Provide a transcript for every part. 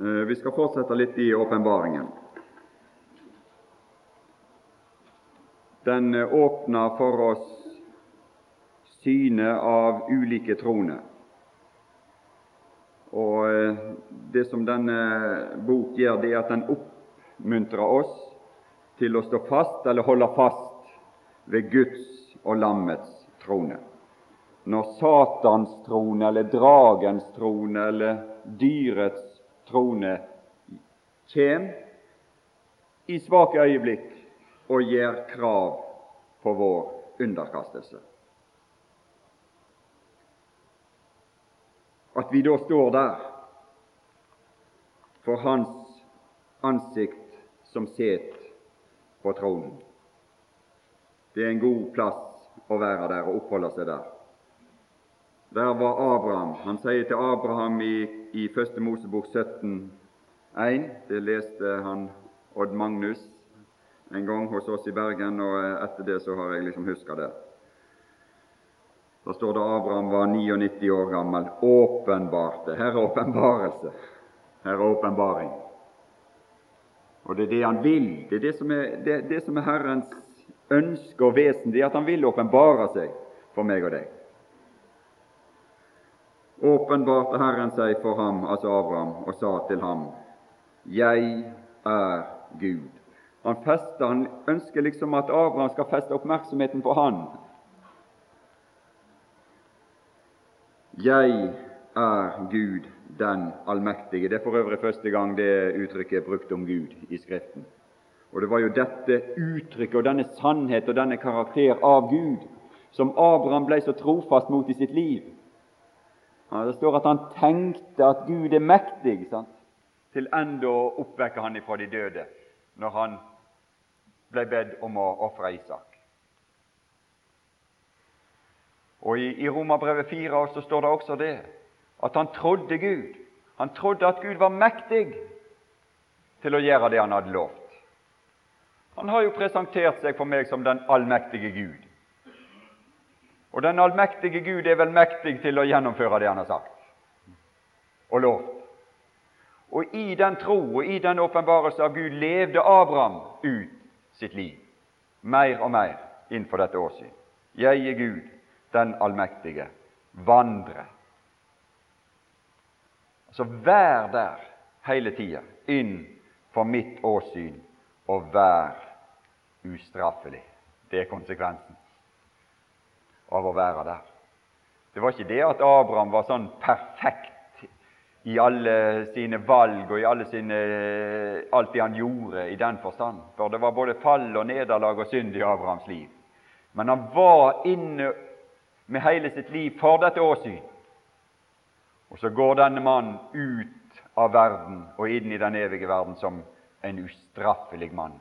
Eh, vi skal fortsette litt i åpenbaringen. Den eh, åpner for oss synet av ulike troner. Og eh, Det som denne bok gjør, det er at den oppmuntrer oss til å stå fast eller holde fast ved Guds og lammets trone. Når Satans trone eller dragens trone eller dyrets trone kjem i svake øyeblikk og gjør krav på vår underkastelse. At vi da står der for Hans ansikt som set på tronen. Det er en god plass å være der og oppholde seg der. Der var Abraham. Han sier til Abraham i, i Første Mosebok 17, 1, Det leste han Odd Magnus en gang hos oss i Bergen, og etter det så har jeg liksom huska det. Da står det Abraham var 99 år gammel. Åpenbarte. Her er åpenbarelse. Her er åpenbaring. Og det er det han vil. Det er det som er, det, det som er Herrens ønske og vesen. Det er at han vil åpenbare seg for meg og deg åpenbarte Herren seg for ham, altså Abraham, og sa til ham, Jeg er Gud. Han, fester, han ønsker liksom at Abraham skal feste oppmerksomheten på han. Jeg er Gud den allmektige. Det er for øvrig første gang det uttrykket er brukt om Gud i Skriften. Og Det var jo dette uttrykket og denne sannhet og denne karakter av Gud som Abraham ble så trofast mot i sitt liv Det står at han tenkte at Gud er mektig sant? til enda å oppvekke han ifra de døde når han ble bedt om å ofre Isak. Og I, i Romerbrevet 4 så står det også det at han trodde Gud. Han trodde at Gud var mektig til å gjøre det han hadde lovt. Han har jo presentert seg for meg som den allmektige Gud. Og den allmektige Gud er vel mektig til å gjennomføre det han har sagt og lovt. Og i den tro og i den åpenbarelse av Gud levde Abraham ut sitt liv mer og mer innenfor dette årsyn. Jeg er Gud, den allmektige. Vandre. Altså vær der hele tida inn for mitt åsyn, og vær ustraffelig. Det er konsekvensen av å være der. Det var ikke det at Abraham var sånn perfekt i alle sine valg og i alle sine, alt det han gjorde i den forstand. For det var både fall og nederlag og synd i Abrahams liv. Men han var inne med hele sitt liv for dette åsyn. Og så går denne mannen ut av verden og inn i den evige verden som en ustraffelig mann.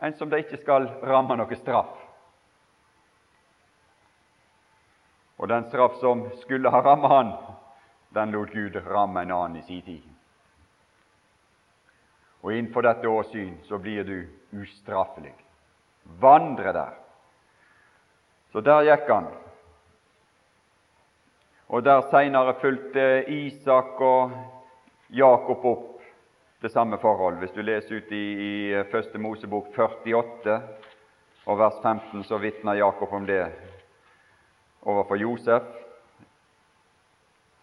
En som det ikke skal ramme noe straff. Og den straff som skulle ha rammet han, den lot Gud ramme en annen i sin tid. Og innenfor dette åsyn så blir du ustraffelig. Vandre der. Så der gikk han. Og der seinere fulgte Isak og Jakob opp det samme forhold. Hvis du leser ut i, i Første Mosebok 48 og vers 15, så vitner Jakob om det overfor Josef.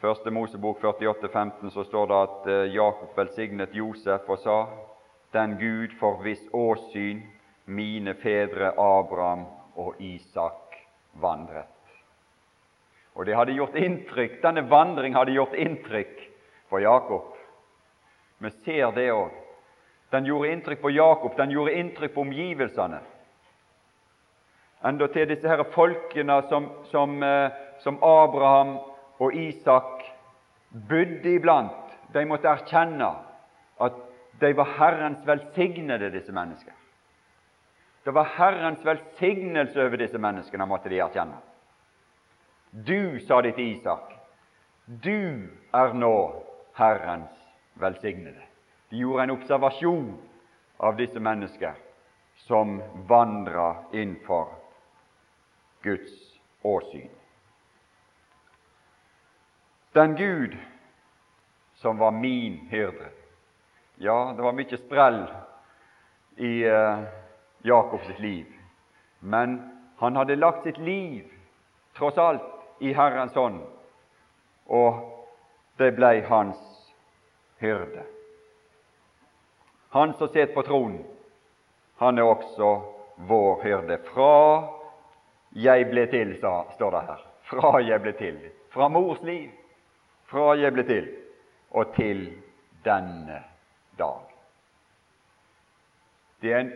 Første Mosebok 48, 15, så står det at eh, Jakob velsignet Josef og sa:" Den Gud for hvis åsyn mine fedre Abraham og Isak vandret. Og det hadde gjort inntrykk, Denne vandring hadde gjort inntrykk på Jakob. Vi ser det òg. Den gjorde inntrykk på Jakob, den gjorde inntrykk på omgivelsene enda til disse her folkene som, som, eh, som Abraham og Isak bodde iblant. De måtte erkjenne at de var Herrens velsignede, disse mennesker. Det var Herrens velsignelse over disse menneskene, måtte de erkjenne. Du, sa de til Isak, du er nå Herrens velsignede. De gjorde en observasjon av disse mennesker som vandra innenfor Guds åsyn. Den Gud som var min hyrde, Ja, det var mye sprell i uh, Jakobs liv, men han hadde lagt sitt liv, tross alt, i Herrens hånd, og det ble hans hyrde. Han som sitter på tronen, han er også vår hyrde. Fra jeg ble til, står det her. Fra jeg ble til. Fra mors liv. Fra jeg ble til og til denne dag. En,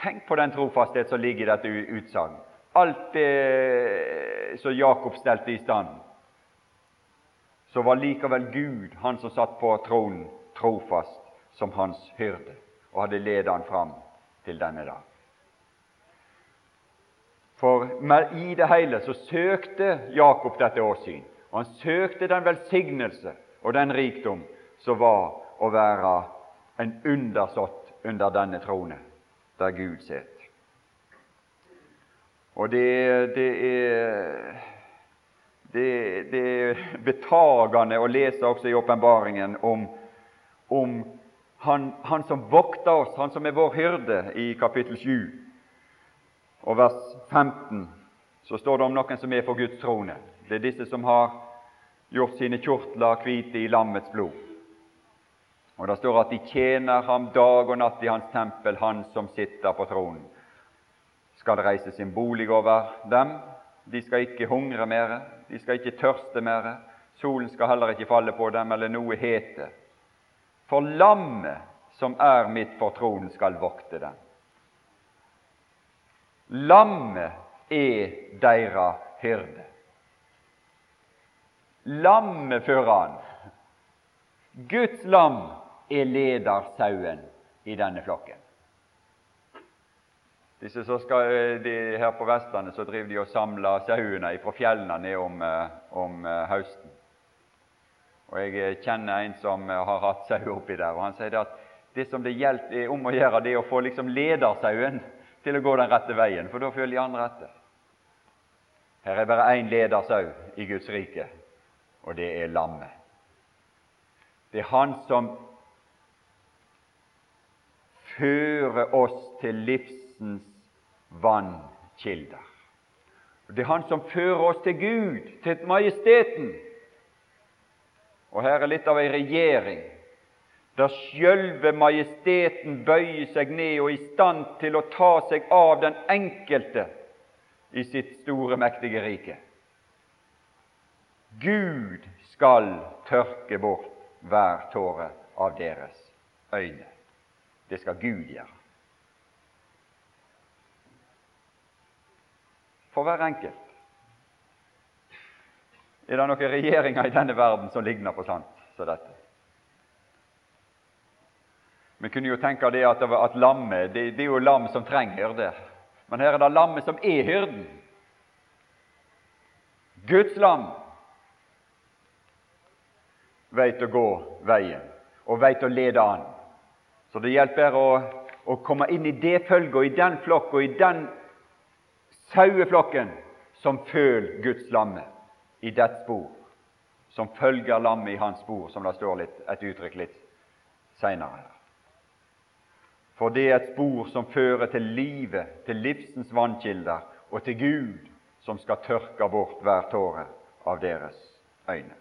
tenk på den trofasthet som ligger i dette utsagn. Alt det som Jakob stelte i stand, så var likevel Gud, han som satt på tronen, trofast som hans hyrde og hadde ledet han fram til denne dag. For i det hele så søkte Jakob dette åsyn, og han søkte den velsignelse og den rikdom som var å være en undersått under denne trone, der Gud sitter. Og det, det, er, det, det, er betagende å lese også i åpenbaringen om, om han, han, som vokter oss, han som er vår hyrde, i kapittel 7 og vers 15. Så står det om noen som er for Guds trone. Det er disse som har gjort sine kjortler hvite i lammets blod. Og Det står at de tjener ham dag og natt i hans tempel, han som sitter på tronen. Skal reise sin bolig over dem. De skal ikke hungre mer, de skal ikke tørste mer. Solen skal heller ikke falle på dem, eller noe hete. For lammet som er mitt for tronen, skal vokte dem. Lammet er deira hyrde. Lammet fører han. Guds lam er ledersauen i denne flokken. Disse som skal, eh, de, Her på Vestlandet så driver de og samler sauene fra fjellene ned om, eh, om eh, høsten. Og Jeg kjenner en som har hatt sau oppi der, og han sier at det som det gjelder er om å gjøre, det å få liksom ledersauen til å gå den rette veien, for da følger de andre etter. Her er bare én ledersau i Guds rike, og det er lammet. Det er Han som fører oss til livsens vannkilder. Det er Han som fører oss til Gud, til majesteten. Og her er litt av ei regjering der sjølve majesteten bøyer seg ned og er i stand til å ta seg av den enkelte i sitt store, mektige rike. Gud skal tørke bort hver tåre av deres øyne. Det skal Gud gjøre. For hver enkelt. Er det noen regjeringer i denne verden som ligner på sånt som dette? Vi kunne jo tenke det at, at lammet det, det, er jo lam som trenger hyrde. Men her er det lammet som er hyrden. Guds lam veit å gå veien og veit å lede an. Så det hjelper å, å komme inn i det følget og i den flokk og i den saueflokken som følger Guds lamme i dets spor, som følger lammet i hans spor, som det står litt, et uttrykk litt seinere. For det er et spor som fører til livet, til livsens vannkilder og til Gud, som skal tørke bort hver tåre av deres øyne.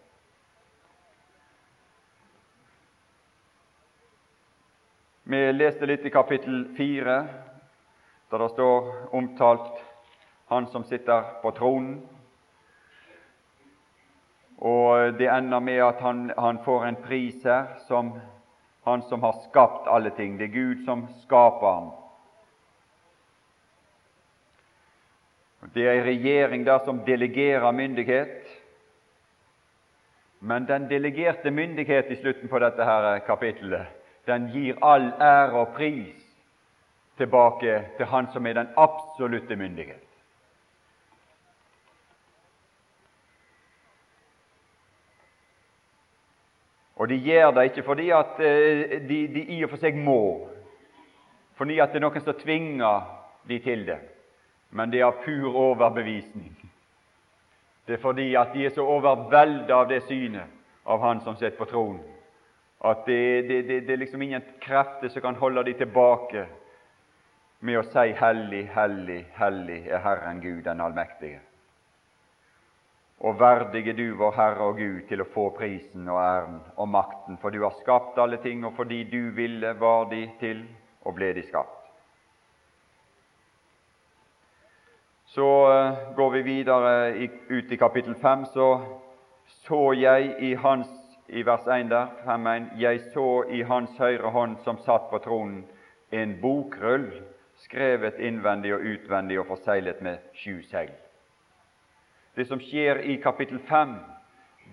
Vi leste litt i kapittel 4, der det står omtalt han som sitter på tronen. Og Det ender med at han, han får en pris her som han som har skapt alle ting. Det er Gud som skaper ham. Det er en regjering der som delegerer myndighet. Men den delegerte myndighet i slutten på dette her kapittelet den gir all ære og pris tilbake til Han som er den absolutte myndighet. Og de gjør det ikke fordi at eh, de, de i og for seg må, fordi at det er noen som tvinger de til det, men det er av pur overbevisning. Det er fordi at de er så overveldet av det synet av Han som sitter på tronen, At det, det, det, det er liksom ingen krefter som kan holde de tilbake med å si 'Hellig, hellig, hellig er Herren Gud den allmektige'. Og verdig er du, vår Herre og Gud, til å få prisen og æren og makten, for du har skapt alle ting, og fordi du ville, var de til og ble de skapt. Så uh, går vi videre ut i kapittel 5, så så jeg i hans i vers 1 der, 5.1, jeg så i hans høyre hånd som satt på tronen, en bokrull skrevet innvendig og utvendig og forseglet med sju segl. Det som skjer i kapittel 5,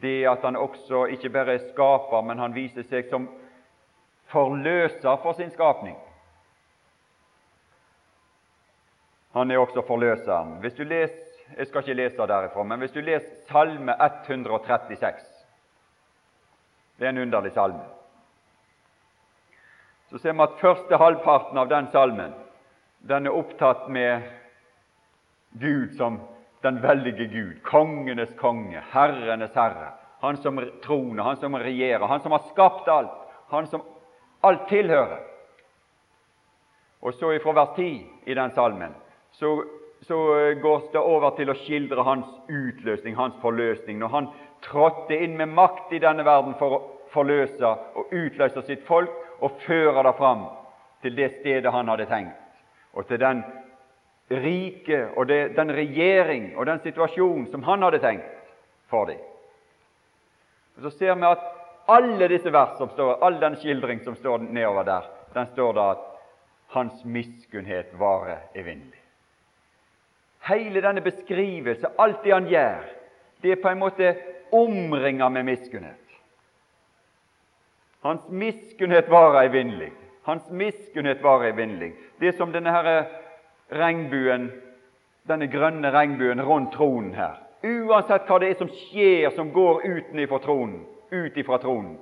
det er at han også ikke bare er skaper, men han viser seg som forløser for sin skapning. Han er også forløseren. Hvis du leser, Jeg skal ikke lese derifra, men hvis du leser Salme 136 Det er en underlig salme. Så ser vi at første halvparten av den salmen den er opptatt med Gud som den veldige Gud, kongenes konge, herrenes herre. Han som troner, han som regjerer, han som har skapt alt, han som alt tilhører. Og så ifra vers 10 i den salmen så, så går det over til å skildre hans utløsning, hans forløsning, når han trådte inn med makt i denne verden for å forløse og utløse sitt folk og føre det fram til det stedet han hadde tenkt og til den rike og det, den regjering og den situasjon som han hadde tenkt for dem. Og Så ser vi at alle disse vers som står, all den skildring som står nedover der, den står da at hans miskunnhet varer evinnelig. Hele denne beskrivelse, alt det han gjør, det er på en måte omringa med miskunnhet. Hans miskunnhet varer evinnelig. Hans miskunnhet varer evinnelig. Det som denne her regnbuen, denne grønne regnbuen rundt tronen her. Uansett hva det er som skjer, som går utenifra tronen, ut ifra tronen,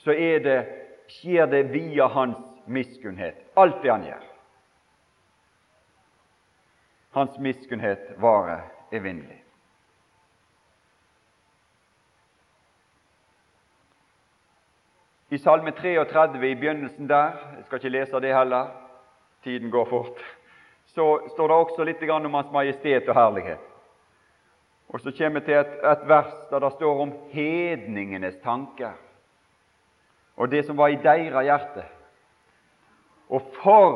så det, skjer det via hans miskunnhet, alt det han gjør. Hans miskunnhet varer evinnelig. I Salme 33, i begynnelsen der, jeg skal ikke lese det heller, tiden går fort, så står det også litt om Hans Majestet og herlighet. Og Så kommer vi til et, et vers der det står om hedningenes tanker og det som var i deres hjerte. Og for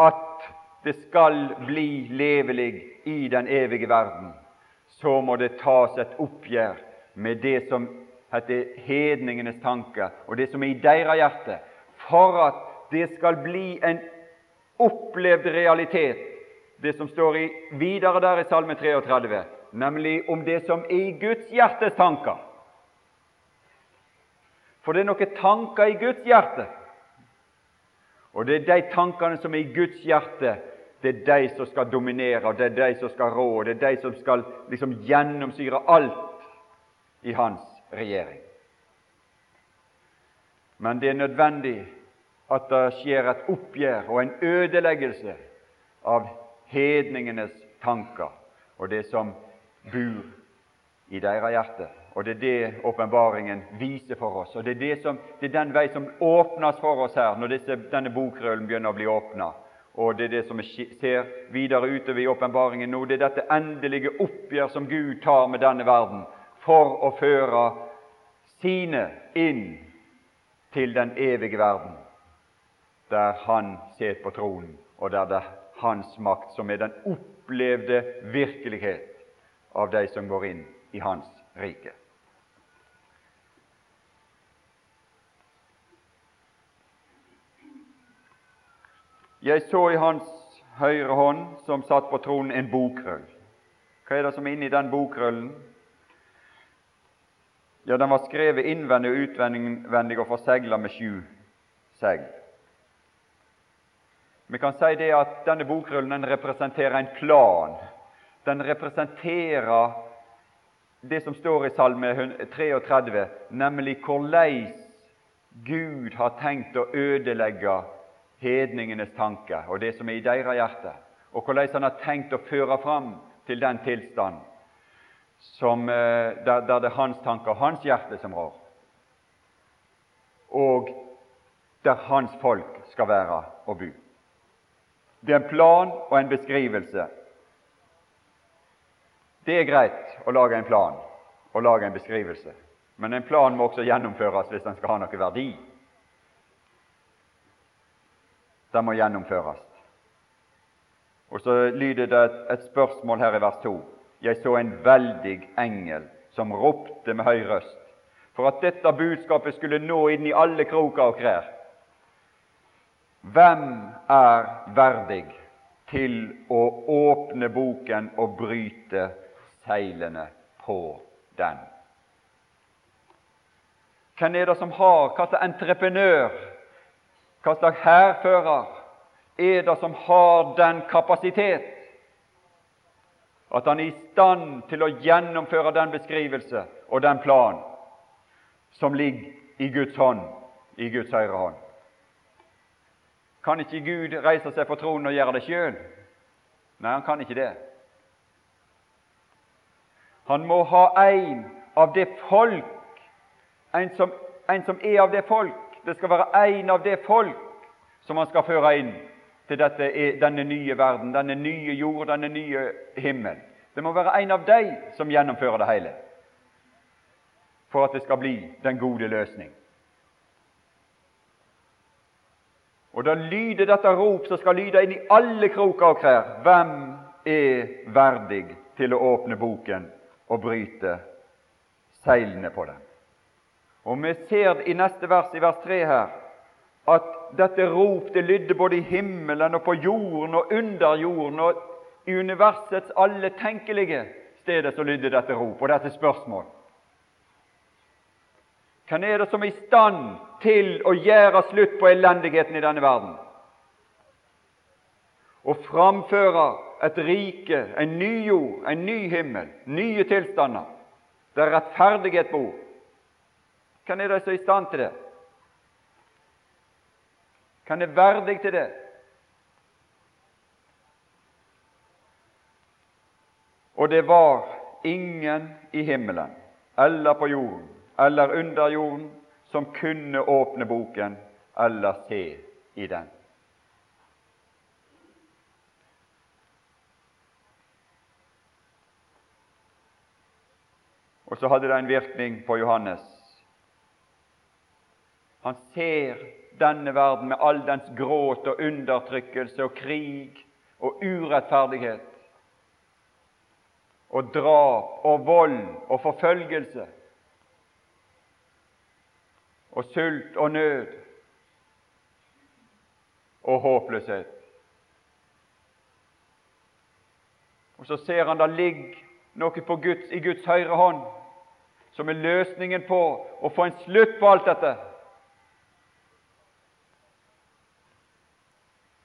at det skal bli levelig i den evige verden, så må det tas et oppgjør med det som heter hedningenes tanker og det som er i deres hjerte, for at det skal bli en opplevd realitet, det som står i, videre der i Salme 33, nemlig om det som er i Guds hjertes tanker. For det er noen tanker i Guds hjerte, og det er de tankene som er i Guds hjerte, det er de som skal dominere, det er de som skal rå, det er de som skal liksom gjennomsyre alt i hans regjering. Men det er nødvendig at det skjer et oppgjør og en ødeleggelse av hedningenes tanker og det som bor i deres hjerte. Og Det er det åpenbaringen viser for oss. Og det er, det, som, det er den vei som åpnes for oss her når disse, denne bokrøllen begynner å bli åpna. Og det er det som vi ser videre utover i åpenbaringen nå. Det er dette endelige oppgjør som Gud tar med denne verden for å føre sine inn til den evige verden, der Han sitter på tronen, og der det er Hans makt som er den opplevde virkelighet av de som går inn i Hans rike. Jeg så i hans høyre hånd, som satt på tronen, en bokrull. Hva er det som er inni den bokrullen? Ja, den var skrevet innvendig og utvendig og forsegla med sju segl. Vi kan si det at denne bokrullen den representerer en plan. Den representerer det som står i Salme 33, nemlig hvordan Gud har tenkt å ødelegge hedningenes tanker og det som er i deres hjerte, og hvordan han har tenkt å føre fram til den tilstand som, eh, der, der, det er hans tanker og hans hjerte som rår. og der hans folk skal være og bo. Det er en plan og en beskrivelse. Det er greit å lage en plan og lage en beskrivelse, men en plan må også gjennomføres hvis den skal ha noe verdi. Den må gjennomføres. Og så lyder det et, spørsmål her i vers 2. Jeg så en veldig engel som ropte med høy røst, for at dette budskapet skulle nå inn i alle kroker og krær. Hvem er verdig til å åpne boken og bryte seilene på den? Hvem er det som har, hva slags entreprenør, hva slags hærfører, er det som har den kapasitet at han er i stand til å gjennomføre den beskrivelse og den plan som ligger i Guds hånd, i Guds høyre hånd. Kan ikke Gud reise seg på tronen og gjøre det sjøl? Nei, han kan ikke det. Han må ha en av det folk, en som, en som er av det folk. Det skal være en av det folk som han skal føre inn til dette, denne nye verden, denne nye jord, denne nye himmel. Det må være en av dem som gjennomfører det hele, for at det skal bli den gode løsning. Og da lyder dette rop som skal lyde inn i alle kroker og krær. Hvem er verdig til å åpne boken og bryte seilene på den? Og Vi ser i neste vers, i vers 3 her, at dette rop det lydde både i himmelen og på jorden og under jorden og i universets alle tenkelige steder så lydde dette rop og dette spørsmål. Hvem er det som er i stand til å gjøre slutt på elendigheten i denne verden? Og framføre et rike, en ny jord, en ny himmel, nye tilstander, der rettferdighet bor. Hvem er det som er i stand til det? Hvem er verdig til det. Og det var ingen i himmelen eller på jorden eller under jorden som kunne åpne boken eller se i den. Og så hadde det en virkning på Johannes. Han ser denne verden med all dens gråt og undertrykkelse og krig og urettferdighet og drap og vold og forfølgelse og sult og nød og håpløshet. Og så ser han det ligger noe Guds, i Guds høyre hånd som er løsningen på å få en slutt på alt dette.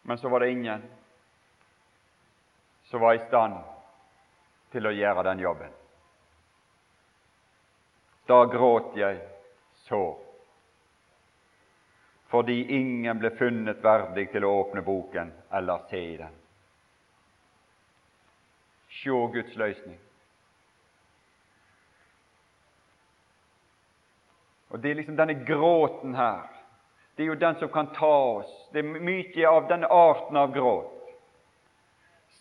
Men så var det ingen som var i stand til å gjøre den jobben. Da gråt jeg så, fordi ingen ble funnet verdig til å åpne boken eller se i den. Sjå Guds løsning. Og Det er liksom denne gråten her det er jo den som kan ta oss. Det er mye av denne arten av gråt.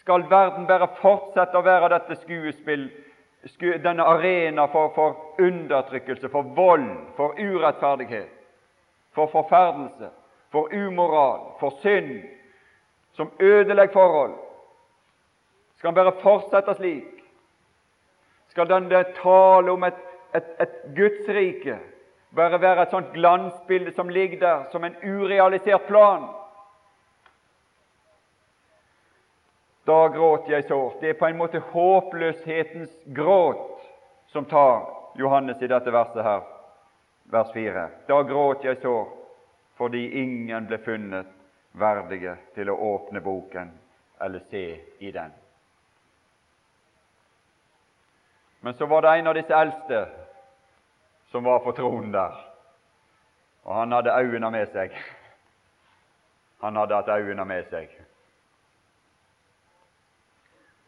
Skal verden bare fortsette å være dette skuespill, denne arena for, for, undertrykkelse, for vold, for urettferdighet, for forferdelse, for umoral, for synd, som ødelegger forhold? Skal den bare fortsette slik? Skal den tale om et, et, et Gudsrike bare være et sånt glansbilde som ligger der som en urealisert plan. Da gråt jeg sårt. Det er på en måte håpløshetens gråt som tar Johannes i dette verset her, vers 4. Da gråt jeg så, fordi ingen ble funnet verdige til å åpne boken eller se i den. Men så var det en av disse eldste som var på tronen der. Og han hadde øynene med seg. Han hadde hatt øynene med seg.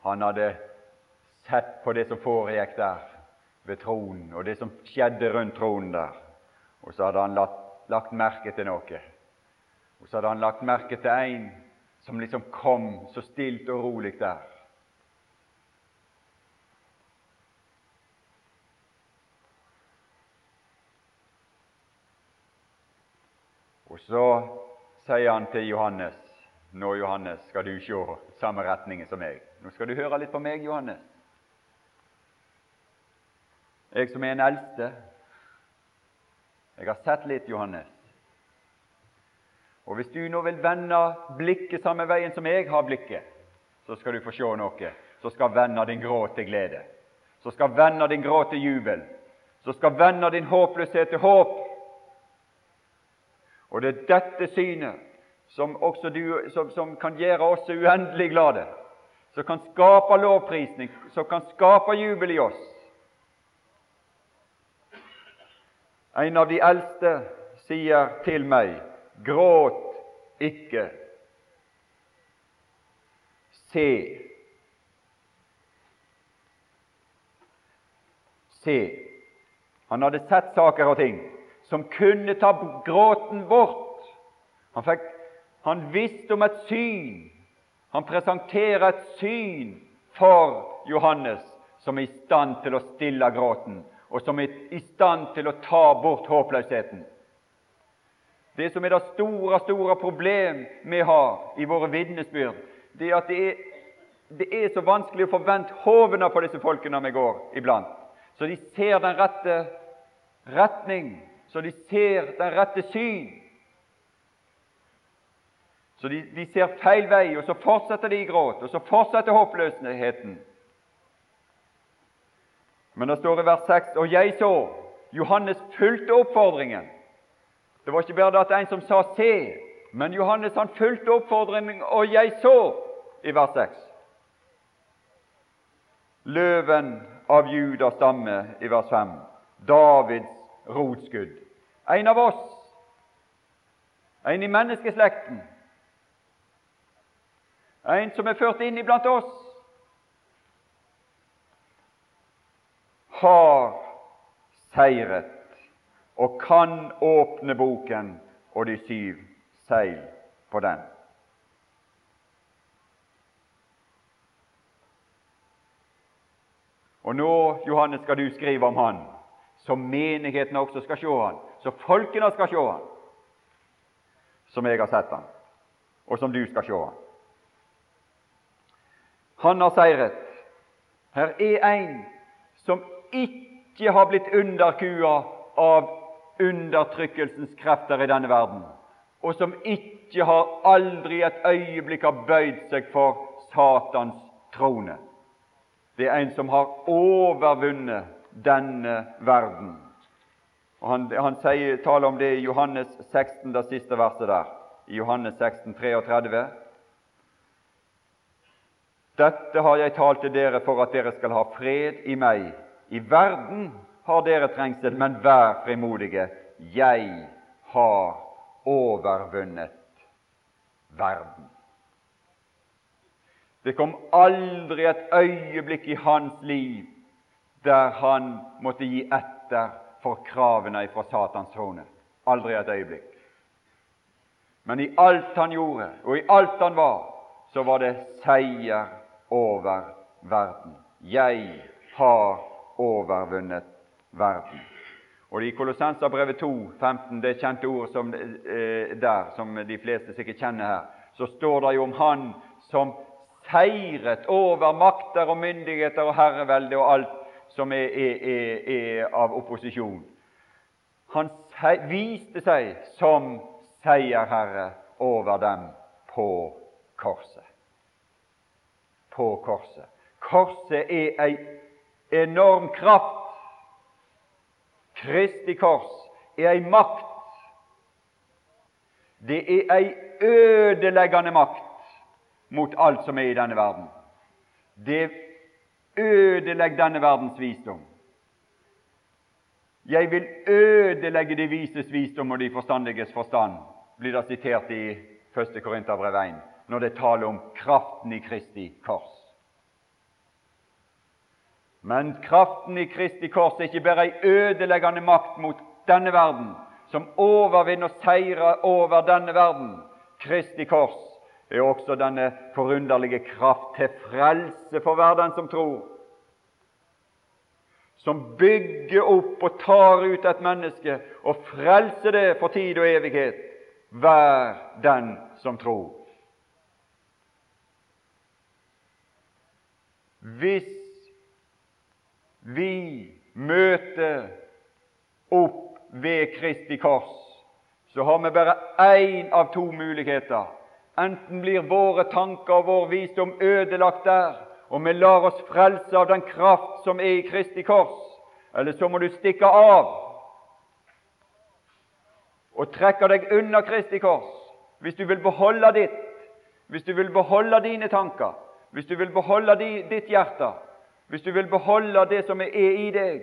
Han hadde sett på det som foregikk der ved tronen, og det som skjedde rundt tronen der. Og så hadde han lagt, lagt merke til noe. Og så hadde han lagt merke til en som liksom kom så stilt og rolig der. Og så sier han til Johannes Nå, Johannes, skal du se samme retningen som meg. Nå skal du høre litt på meg, Johannes. Jeg som er en eldste. Jeg har sett litt, Johannes. Og hvis du nå vil vende blikket samme veien som jeg har blikket, så skal du få se noe. Så skal vende din gråt til glede. Så skal vende din gråt til jubel. Så skal vende din håpløshet til håp. Og det er dette synet som, du, som, som kan gjøre oss uendelig glade, som kan skape lovprisning, som kan skape jubel i oss. En av de eldste sier til meg, gråt ikke. Se. Se. Han hadde sett saker og ting som kunne ta gråten bort. Han, fikk, han visste om et syn. Han presenterer et syn for Johannes som er i stand til å stille gråten, og som er i stand til å ta bort håpløsheten. Det som er det store, store problem vi har i våre vitnesbyrd, det er at det er, det er så vanskelig å forvente hovene på disse folkene vi går iblant, så de ser den rette retning så de ser den rette syn. Så de, de, ser feil vei, og så fortsetter de i gråt, og så fortsetter håpløsheten. Men det står i vers 6 og jeg så Johannes fulgte oppfordringen. Det var ikke bare det at en som sa 'se', men Johannes han fulgte oppfordringen, og jeg så, i vers 6. Løven av Judas stamme, i vers 5. Davids rotskudd. En av oss, en i menneskeslekten, en som er ført inn iblant oss, har seiret og kan åpne boken og de syv seil på den. Og nå, Johannes, skal du skrive om han, så menighetene også skal se han så folkene skal se han, som jeg har sett han, og som du skal se han. Han har seiret. Her er en som ikke har blitt underkua av undertrykkelsens krefter i denne verden, og som ikke har aldri et øyeblikk har bøyd seg for Satans trone. Det er en som har overvunnet denne verden. Og Han, han sier, taler om det i Johannes 16, det siste verset der. I Johannes 16, 33. Dette har jeg talt til dere for at dere skal ha fred i meg. I verden har dere trengsel, men vær frimodige. Jeg har overvunnet verden. Det kom aldri et øyeblikk i hans liv der han måtte gi etter for kravene fra Satans trone. Aldri et øyeblikk. Men i alt han gjorde, og i alt han var, så var det seier over verden. Jeg har overvunnet verden. Og I Kolossenserbrevet 2, 15, det kjente ord som, eh, der, som de fleste sikkert kjenner her, så står det jo om Han som seiret over makter og myndigheter og herrevelde og alt som er, er, er, er av opposisjon. Han viste seg som seierherre over dem på korset. På korset. Korset er ei enorm kraft. Kristi kors er ei makt. Det er ei ødeleggende makt mot alt som er i denne verden. Det ødelegger denne verdens visdom. Jeg vil ødelegge de vises visdom og de forstandiges forstand, blir det sitert i 1. Korinterbrev 1, når det taler om kraften i Kristi kors. Men kraften i Kristi kors er ikke bare ei ødeleggende makt mot denne verden, som overvinner og seirer over denne verden, Kristi kors, er også denne forunderlige kraft til frelse for hver den som tror. Som bygger opp og tar ut et menneske og frelser det for tid og evighet. Vær den som tror. Hvis vi møter opp ved Kristi kors, så har vi bare én av to muligheter. Enten blir våre tanker og vår visdom ødelagt der, og vi lar oss frelse av den kraft som er i Kristi kors, eller så må du stikke av og trekke deg unna Kristi kors hvis du vil beholde ditt, hvis du vil beholde dine tanker, hvis du vil beholde ditt hjerte, hvis du vil beholde det som er i deg,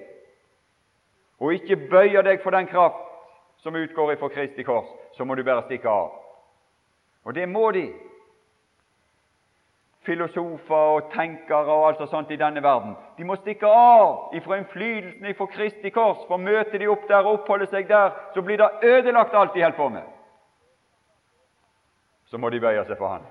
og ikke bøye deg for den kraft som utgår ifra Kristi kors, så må du bare stikke av. Og det må de. Filosofer og tenkere og alt sånt i denne verden. De må stikke av ifra innflytelsen ifra Kristi kors, for møter de opp der og oppholder seg der, så blir det ødelagt alt de holder på med. Så må de bøye seg for Han.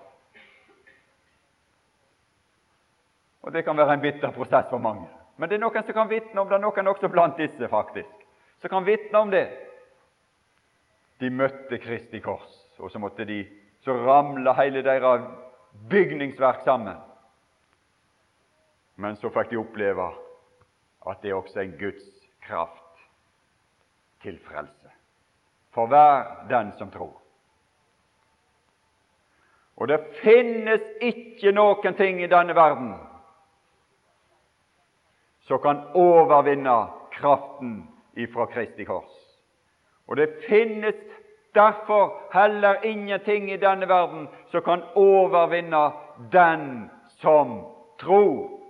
Og Det kan være en bitter prosess for mange. Men det er noen som kan vitne om det, noen også blant disse, faktisk, som kan vitne om det. De møtte Kristi kors, og så måtte de så ramla hele deres bygningsverk sammen. Men så fikk de oppleve at det også er Guds kraft til frelse for hver den som tror. Og det finnes ikke noen ting i denne verden som kan overvinne kraften ifra Kristi kors. Og det finnes derfor heller ingenting i denne verden som kan overvinne den som tror.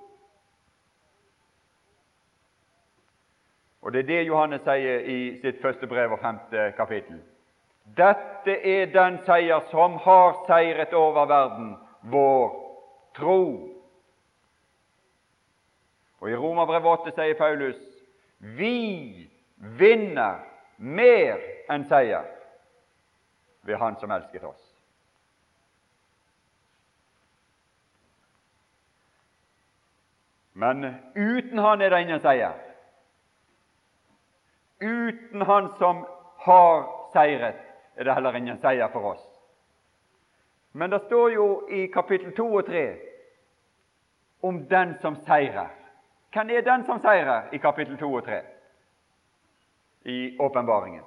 Og Det er det Johannes sier i sitt første brev og femte kapittel. Dette er den seier som har seiret over verden, vår tro. Og I Romerbrevet 8 sier Paulus vi vinner mer enn seier ved Han som elsket oss. Men uten Han er det ingen seier. Uten Han som har seiret, er det heller ingen seier for oss. Men det står jo i kapittel 2 og 3 om den som seirer. Hvem er den som seirer i kapittel 2 og 3 i åpenbaringen?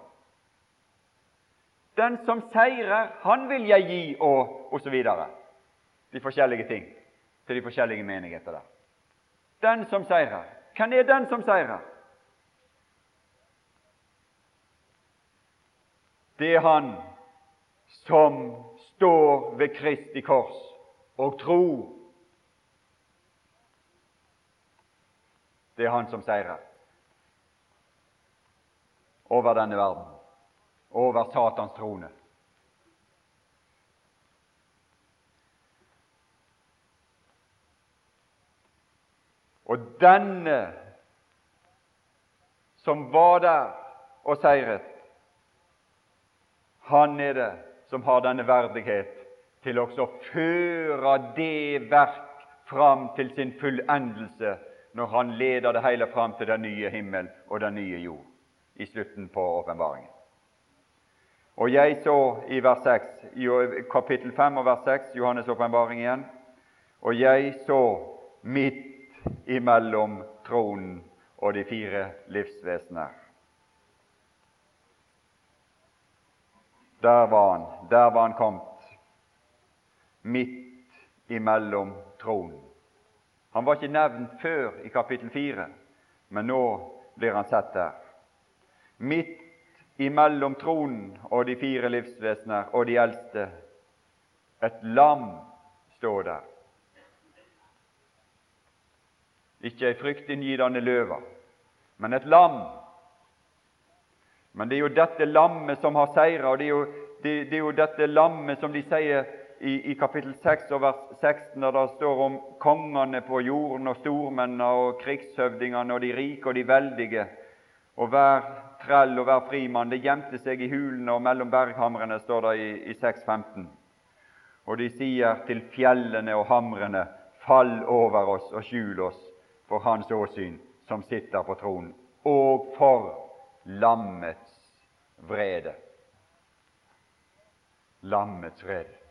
Den som seirer, han vil jeg gi, og osv. De forskjellige ting til de forskjellige menigheter der. Den som seirer. Hvem er den som seirer? Det er han som står ved Kristi kors og tror. Det er han som seirer over denne verden over Satans trone. Og denne som var der og seiret, han er det som har denne verdighet til også å føre det verk fram til sin fullendelse når han leder det hele fram til den nye himmel og den nye jord i slutten på åpenbaringen. Og jeg så i vers 6, i kapittel 5 og vers 6, Johannes' åpenbaring igjen, og jeg så midt imellom tronen og de fire livsvesener. Der var han, der var han kommet, midt imellom tronen. Han var ikke nevnt før i kapittel 4, men nå blir han sett der. Midt imellom tronen og de fire livsvesener og de eldste. Et lam står der. Ikke ei fryktinngytende løve, men et lam. Men det er jo dette lammet som har seira, og det er, jo, det, det er, jo, dette lammet som de sier i, i kapittel 6 og vers 16, der det står om kongene på jorden og stormennene og krigshøvdingene og de rike og de veldige, og hver trell og hver frimann. Det gjemte seg i hulene og mellom berghamrene, står det i, i 6.15. Og de sier til fjellene og hamrene, fall over oss og skjul oss for Hans åsyn, som sitter på tronen, og for lammets vrede. Lammets vrede.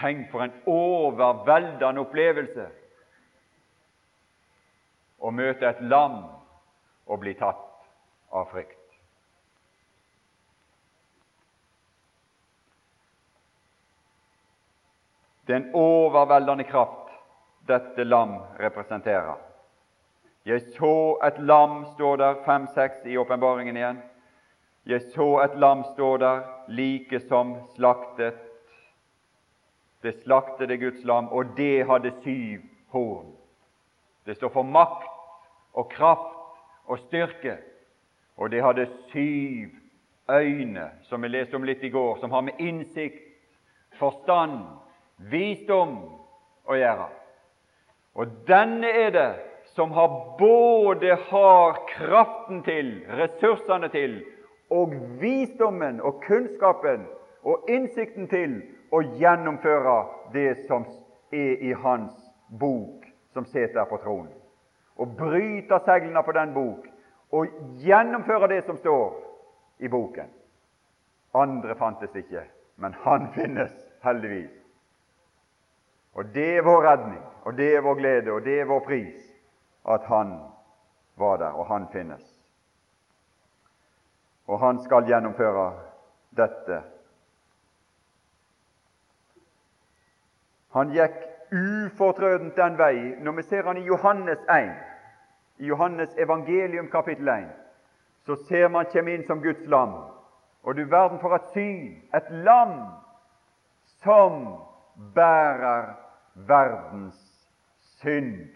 Tenk for en overveldende opplevelse å møte et lam og bli tatt av frykt. Det er en overveldende kraft dette lam representerer. Jeg så et lam, står der, fem-seks i åpenbaringen igjen. Jeg så et lam, stå der, like som slaktet. Det slaktede Guds lam, og det hadde syv horn. Det står for makt og kraft og styrke. Og det hadde syv øyne, som vi leste om litt i går, som har med innsikt, forstand, visdom å gjøre. Og denne er det som har både har kraften til, ressursene til, og visdommen og kunnskapen og innsikten til å gjennomføre det som er i hans bok, som sitter på tronen og bryte seglene på den bok og gjennomføre det som står i boken. Andre fantes ikke, men han finnes, heldigvis. Og det er vår redning, og det er vår glede, og det er vår pris at han var der, og han finnes. Og han skal gjennomføre dette. Han gikk ufortrødent den vei. Når vi ser han i Johannes 1, i Johannes evangelium kapittel 1, så ser man komme inn som Guds lam. Og du verden for et syn! Et lam som bærer verdens synd.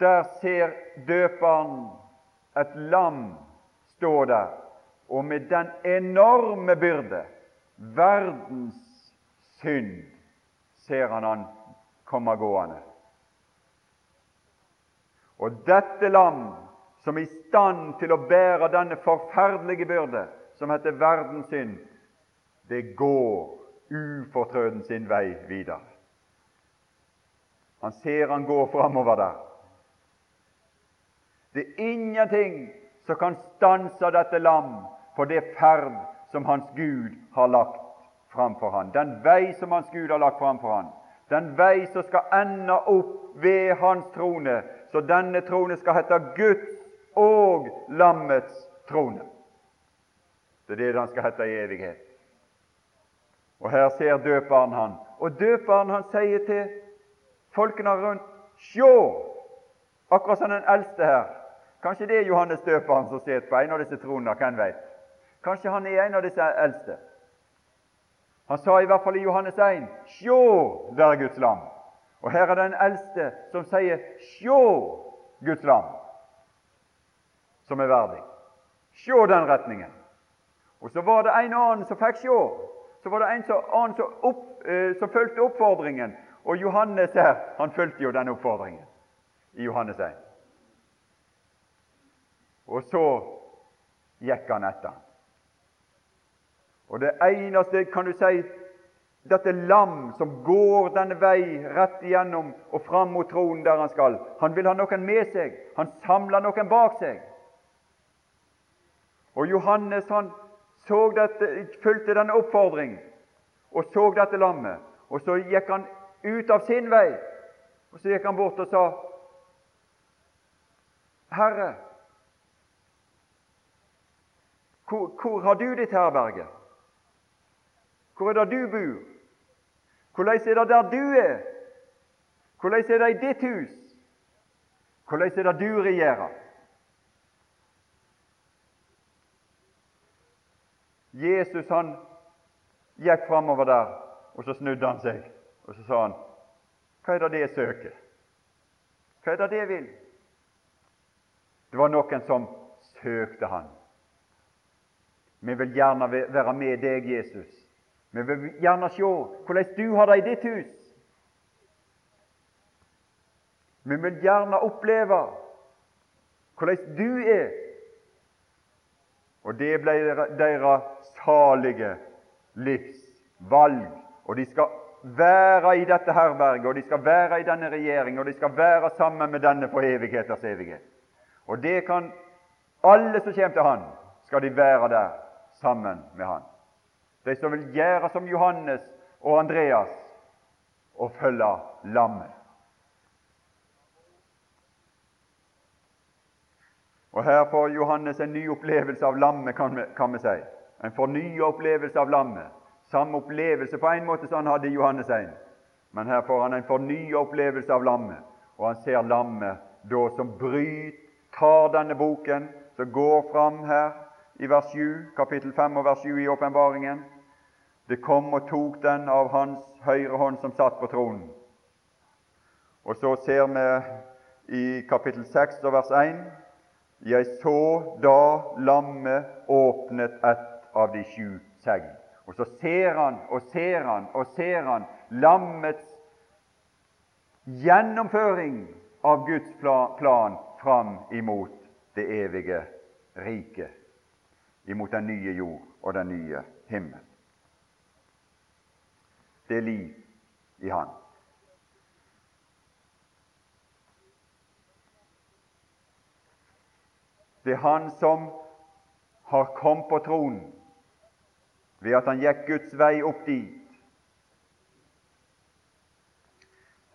Der ser døperen et lam stå der, og med den enorme byrde, verdens synd, ser han han komme gående. Og dette lam, som er i stand til å bære denne forferdelige byrde, som heter verdens synd, det går ufortrøden sin vei videre. Han ser han gå framover der. Det er ingenting som kan stanse dette lam på det ferd som hans Gud har lagt framfor han, den vei som hans Gud har lagt framfor han, den vei som skal ende opp ved hans trone, så denne trone skal hete Guds og lammets trone. Det er det den skal hete i evighet. Og her ser døperen han. Og døperen han sier til folkene rundt Sjå! Akkurat som den eldste her. Kanskje det er Johannes døperen som sitter på en av disse tronene, hvem veit? Kanskje han er en av disse eldste. Han sa i hvert fall i Johannes 1 Sjå, der er Guds lam. Og her er den eldste som sier Sjå, Guds lam, som er verdig. Sjå den retningen. Og så var det en annen som fikk sjå. Så var det en annen som, opp, eh, som fulgte oppfordringen. Og Johannes her, han fulgte jo den oppfordringen i Johannes 1. Og så gikk han etter. Og det eneste, kan du si, dette lam som går denne vei rett igjennom og fram mot tronen der han skal, han vil ha noen med seg. Han samler noen bak seg. Og Johannes han så dette, fulgte denne oppfordring og så dette lammet. Og så gikk han ut av sin vei, og så gikk han bort og sa Herre, hvor, hvor har du ditt herberge? Hvor er det du bor? Hvordan er det der du er? Hvordan er det i ditt hus? Hvordan er det du regjerer? Jesus han gikk framover der, og så snudde han seg, og så sa han, 'Hva er det det søker? Hva er det det vil?' Det var noen som søkte han. Vi vil gjerne være med deg, Jesus, vi vil gjerne se hvordan du har det i ditt hus. Vi vil gjerne oppleve hvordan du er Og det ble deres salige livsvalg. Og de skal være i dette herberget, og de skal være i denne regjeringen, og de skal være sammen med denne for evigheters evighet. Og det kan alle som kommer til Han, skal de være der sammen med Han. De som vil gjøre som Johannes og Andreas og følge lammet. Og Her får Johannes en ny opplevelse av lammet, kan vi, kan vi si. En fornya opplevelse av lammet. Samme opplevelse på en måte som han hadde i Johannes 1. Men her får han en fornya opplevelse av lammet, og han ser lammet da som bryter, tar denne boken, som går fram her i vers 7, kapittel 5 og vers 7 i åpenbaringen. Det kom og tok den av hans høyre hånd som satt på tronen. Og så ser vi i kapittel 6 og vers 1 Jeg så da lammet åpnet et av de sju segl. Og så ser han og ser han og ser han lammets gjennomføring av Guds plan fram imot det evige riket, imot den nye jord og den nye himmel. Det er liv i Han. Det er Han som har kommet på tronen ved at han gikk Guds vei opp dit.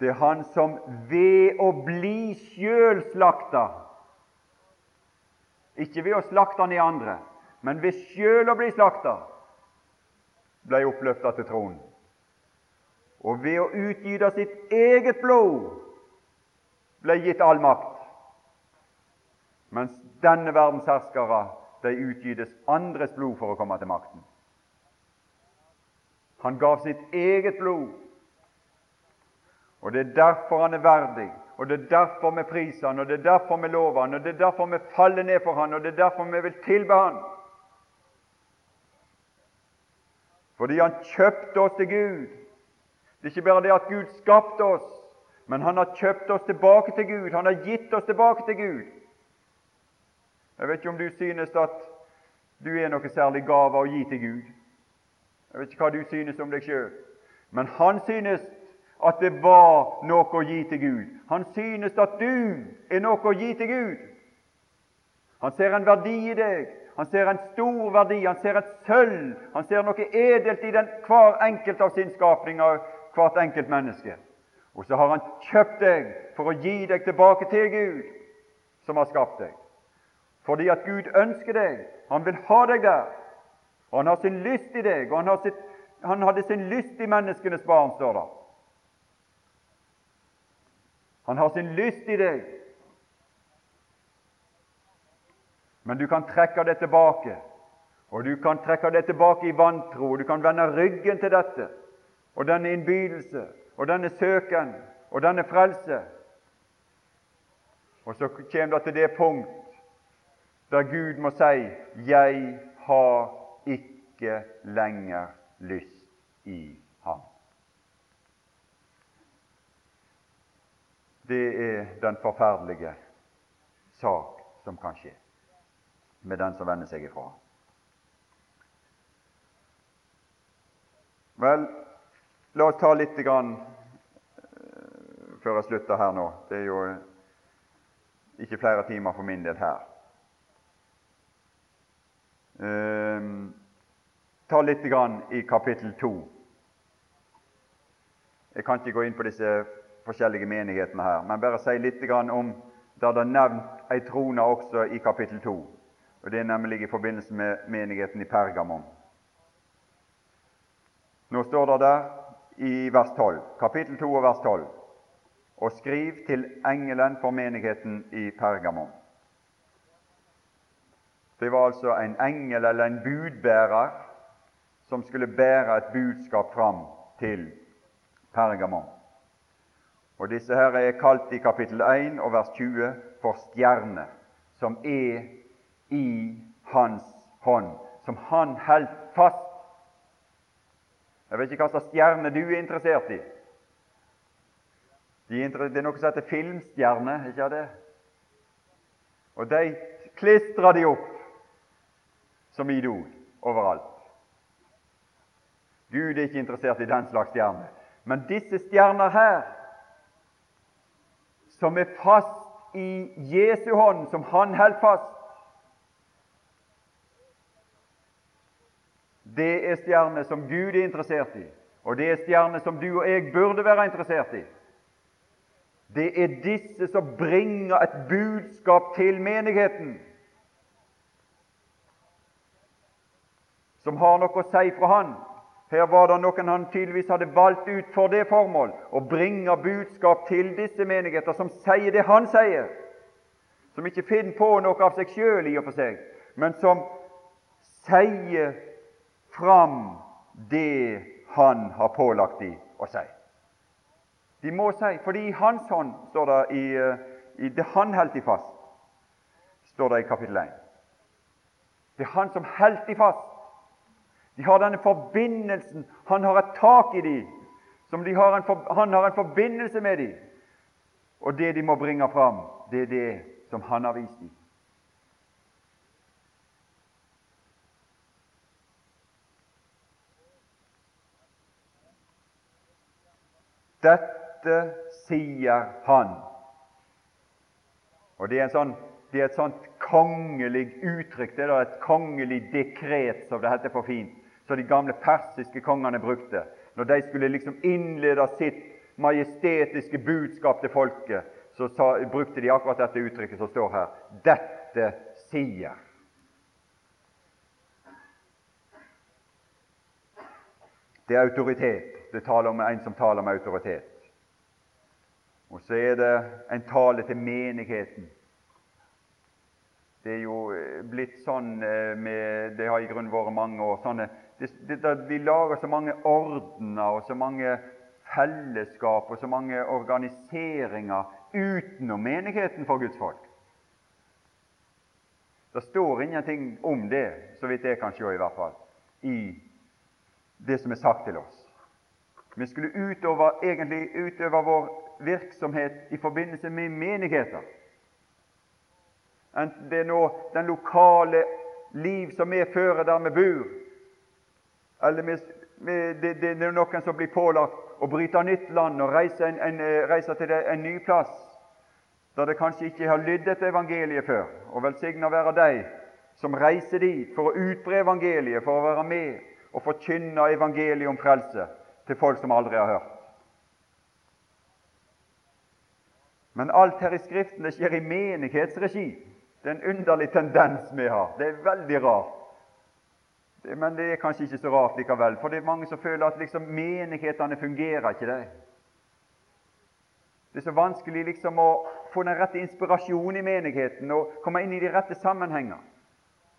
Det er han som ved å bli sjøl slakta Ikke ved å slakte han i andre, men ved sjøl å bli slakta, ble oppløfta til tronen. Og ved å utgyte sitt eget blod ble gitt all makt. Mens denne verdens herskere de utgytes andres blod for å komme til makten. Han gav sitt eget blod. Og Det er derfor han er verdig, og det er derfor vi priser han, og det er derfor vi lover han, og det er derfor vi faller ned for han, og det er derfor vi vil tilbe han. Fordi han kjøpte oss til Gud. Det er ikke bare det at Gud skapte oss, men han har kjøpt oss tilbake til Gud. Han har gitt oss tilbake til Gud. Jeg vet ikke om du synes at du er noe særlig gave å gi til Gud. Jeg vet ikke hva du synes om deg sjøl, men han synes at det var noe å gi til Gud. Han synes at du er noe å gi til Gud. Han ser en verdi i deg. Han ser en stor verdi, han ser et sølv, han ser noe edelt i den, hver enkelt av sin skapning av hvert enkelt menneske. Og så har han kjøpt deg for å gi deg tilbake til Gud, som har skapt deg. Fordi at Gud ønsker deg. Han vil ha deg der. Og han har sin lyst i deg, og han, sitt, han hadde sin lyst i menneskenes barn, står det. Han har sin lyst i deg. Men du kan trekke det tilbake, og du kan trekke det tilbake i vantro, og du kan vende ryggen til dette, og denne innbydelse, og denne søken, og denne frelse. Og så kommer det til det punkt der Gud må si 'Jeg har ikke lenger lyst i ham. Det er den forferdelige sak som kan skje med den som vender seg ifra. Vel, la oss ta litt grann, uh, før jeg slutter her nå. Det er jo ikke flere timer for min del her. Ehm, ta litt grann i kapittel 2. Jeg kan ikke gå inn på disse forskjellige menighetene her, men bare si litt om da det er nevnt ei trone også i kapittel 2. Og Det er nemlig i forbindelse med menigheten i Pergamon. Nå står det der i vers 12, kapittel 2 og vers 12, og skriv til engelen for menigheten i Pergamon. Det var altså en engel eller en budbærer som skulle bære et budskap fram til Pergamon. Og Disse her er kalt i kapittel 1 og vers 20 for stjerne, som er i hans hånd, som han holdt fast. Jeg vet ikke hva slags stjerne du er interessert i. Det er noe som heter filmstjerne, ikke det? Og de klistrer de opp som idol overalt. Gud er ikke interessert i den slags stjerner. Men disse stjerner her, som er fast i Jesu hånd, som han holder fast Det er stjerner som Gud er interessert i, og det er stjerner som du og jeg burde være interessert i. Det er disse som bringer et budskap til menigheten, som har noe å si fra Han. Her var det noen han tydeligvis hadde valgt ut for det formål å bringe budskap til disse menigheter, som sier det han sier, som ikke finner på noe av seg sjøl i og for seg, men som sier fram det han har pålagt dem å si. De må si, fordi i hans hånd, står det i, eh, i det han holdt de fast, står det i kapittel 1. Det er han som holdt de fast. De har denne forbindelsen. Han har et tak i dem. De har en, han har en forbindelse med dem. Og det de må bringe fram, det er det som han har vist dem. Dette sier han. Og det er, sånn, det er et sånt kongelig uttrykk. Det er et kongelig dekret, som det heter for fint som de gamle persiske kongene brukte når de skulle liksom innlede sitt majestetiske budskap til folket. Så sa, brukte de akkurat dette uttrykket som står her. Dette sier. Det er autoritet. Det taler om en som taler med autoritet. Og så er det en tale til menigheten. Det er jo blitt sånn eh, med Det har i grunnen vært mange år. sånne det, det, Vi lager så mange ordener og så mange fellesskap og så mange organiseringer utenom menigheten for Guds folk. Det står ingenting om det, så vidt jeg kan se i hvert fall, i det som er sagt til oss. Vi skulle utøve, egentlig utøve vår virksomhet i forbindelse med menigheter. Enten det er nå den lokale liv som vi fører der vi bor, eller med, med, det, det, er noen som blir pålagt å bryte nytt land og reise, en, en, eh, reise til en ny plass der det kanskje ikke har lydd et evangeliet før. Og velsigna være de som reiser dit for å utbre evangeliet, for å være med og forkynne evangeliet om frelse til folk som aldri har hørt. Men alt her i Skriften det skjer i menighetsregi. Det er en underlig tendens vi har. Det er veldig rart. Men det er kanskje ikke så rart likevel, for det er mange som føler at liksom menighetene fungerer ikke. Det Det er så vanskelig liksom å få den rette inspirasjonen i menigheten og komme inn i de rette sammenhenger.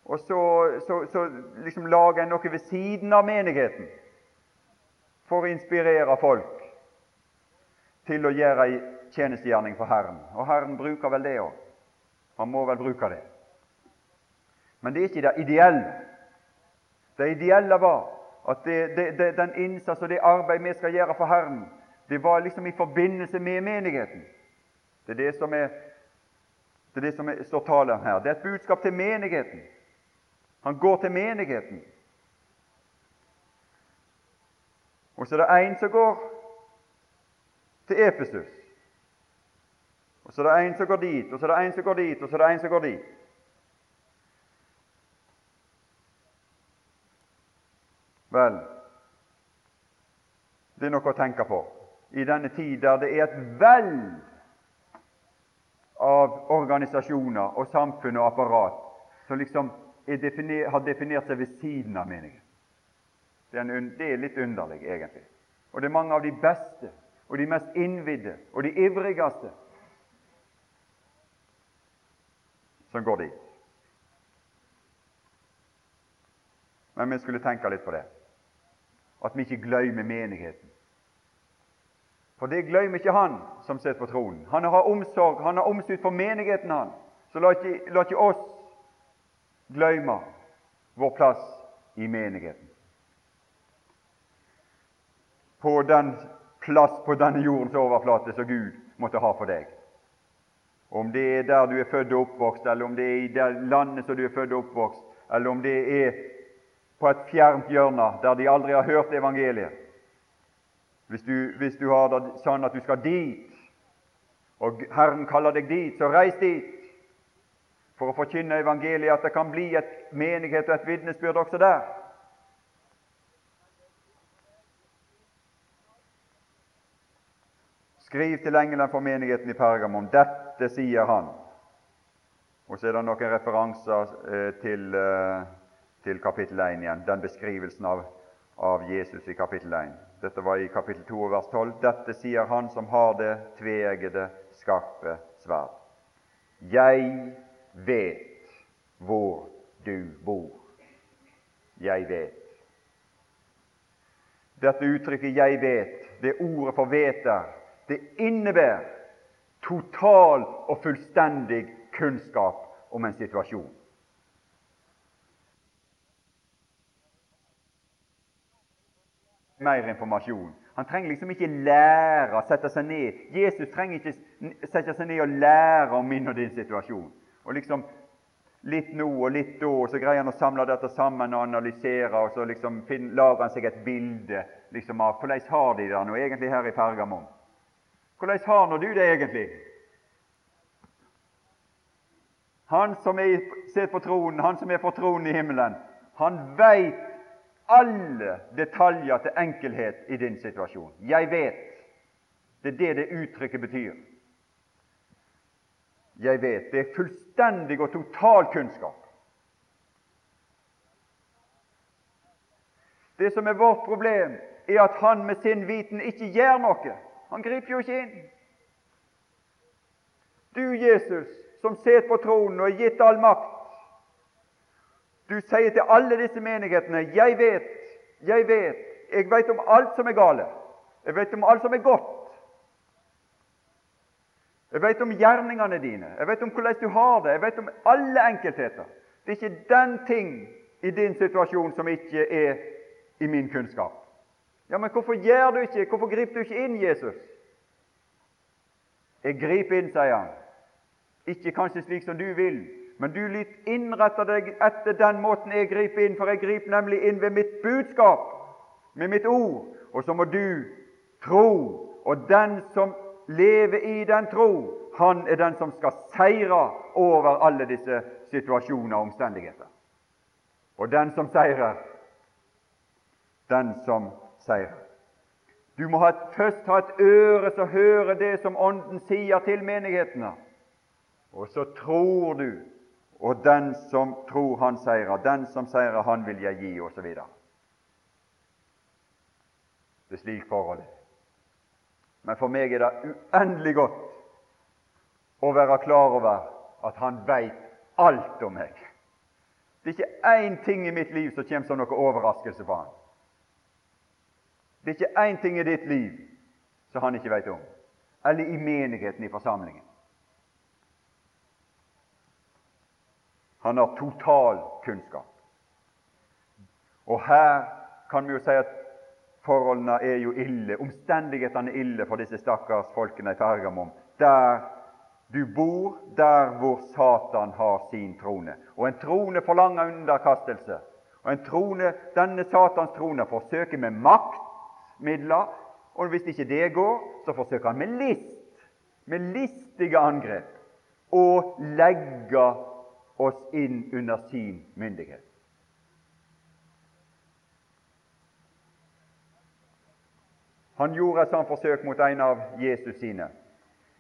Og så, så, så liksom lage noe ved siden av menigheten for å inspirere folk til å gjøre ei tjenestegjerning for Herren. Og Herren bruker vel det òg. Han må vel bruke det. Men det er ikke det ideelle. Det ideelle var at det, det, det, den innsats og det arbeid vi skal gjøre for Herren, det var liksom i forbindelse med menigheten. Det er det som, er, det er det som er, står tale her. Det er et budskap til menigheten. Han går til menigheten. Og så er det en som går til Epesus. Og så er det en som går dit, og så er det en som går dit, og så er det en som går dit. Vel, det er noe å tenke på i denne tid der det er et vell av organisasjoner og samfunn og apparat som liksom definer, har definert seg ved siden av meningen. Det er, en, det er, litt underlig, egentlig. Og det er mange av de beste og de mest innvidde og de ivrigste som går dit. Men vi skulle tenke litt på det at vi ikke glemmer menigheten. For det glemmer ikke Han som sitter på tronen. Han har omsorg, han har omsorg for menigheten, han. Så la ikke, la ikke oss glemme vår plass i menigheten. På den plass på denne jordens overflate som Gud måtte ha for deg. Om det er der du er født og oppvokst, eller om det er i det landet som du er født og oppvokst, eller om det er på et fjernt hjørne der de aldri har hørt evangeliet. Hvis du, hvis du har det sånn at du skal dit, og Herren kaller deg dit, så reis dit for å forkynne evangeliet, at det kan bli et menighet og et vitnesbyrd også der. Skriv til engelen for menigheten i Pergamon. Dette sier han. Og så er det noen referanser eh, til, eh, til, kapittel 1 igjen, den beskrivelsen av, av, Jesus i kapittel 1. Dette var i kapittel 2 vers 12. Dette sier han som har det tveeggede, skarpe sverd. Jeg vet hvor du bor. Jeg vet. Dette uttrykket 'jeg vet', det ordet for 'vet' der, det innebærer total og fullstendig kunnskap om en situasjon. Mer informasjon. Han trenger liksom ikke lære å sette seg ned. Jesus trenger ikke sette seg ned og lære om min og din situasjon. Og liksom Litt nå og litt da, og så greier han å samle dette sammen og analysere, og så liksom lager han seg et bilde liksom av hvordan har de det nå egentlig her i Pergamon. Hvordan har nå du det egentlig? Han som er, sitter på tronen, han som er på tronen i himmelen, han veit alle detaljer til enkelhet i din situasjon. Jeg vet. Det er det det uttrykket betyr. Jeg vet. Det er fullstendig og total kunnskap. Det som er vårt problem, er at han med sin viten ikke gjør noe. Han griper jo ikke inn. Du, Jesus, som sitter på tronen og er gitt all makt, du sier til alle disse menighetene 'Jeg vet, jeg vet, jeg vet om alt som er gale. Jeg vet om alt som er godt. Jeg vet om gjerningene dine. Jeg vet om hvordan du har det. Jeg vet om alle enkeltheter. Det er ikke den ting i din situasjon som ikke er i min kunnskap. Ja, men hvorfor gjør du ikke, hvorfor griper du ikke inn, Jesus? Jeg griper inn, sier han. Ikke kanskje slik som du vil, men du litt innretter deg etter den måten jeg griper inn, for jeg griper nemlig inn ved mitt budskap, med mitt ord. Og så må du tro, og den som lever i den tro, han er den som skal seire over alle disse situasjoner og omstendigheter. Og den som seirer, den som seier. Du må ha først ha et øre som hører det som Ånden sier til menighetene. Og så tror du, og den som tror, han seirer. Den som seirer, han vil jeg gi, osv. Det er slik forholdet Men for meg er det uendelig godt å være klar over at han veit alt om meg. Det er ikke én ting i mitt liv som kommer som noe overraskelse for han. Det er ikke én ting i ditt liv som han ikke vet om, eller i menigheten, i forsamlingen. Han har total kunnskap. Og her kan vi jo si at forholdene er jo ille, omstendighetene er ille for disse stakkars folkene i Pergamon. Der du bor, der hvor Satan har sin trone. Og en trone forlanger underkastelse. Og en trone, denne Satans trone forsøker med makt midler. Og hvis ikke det går, så forsøker han med list, med listige angrep, å legge oss inn under sin myndighet. Han gjorde et sånt forsøk mot en av Jesus sine.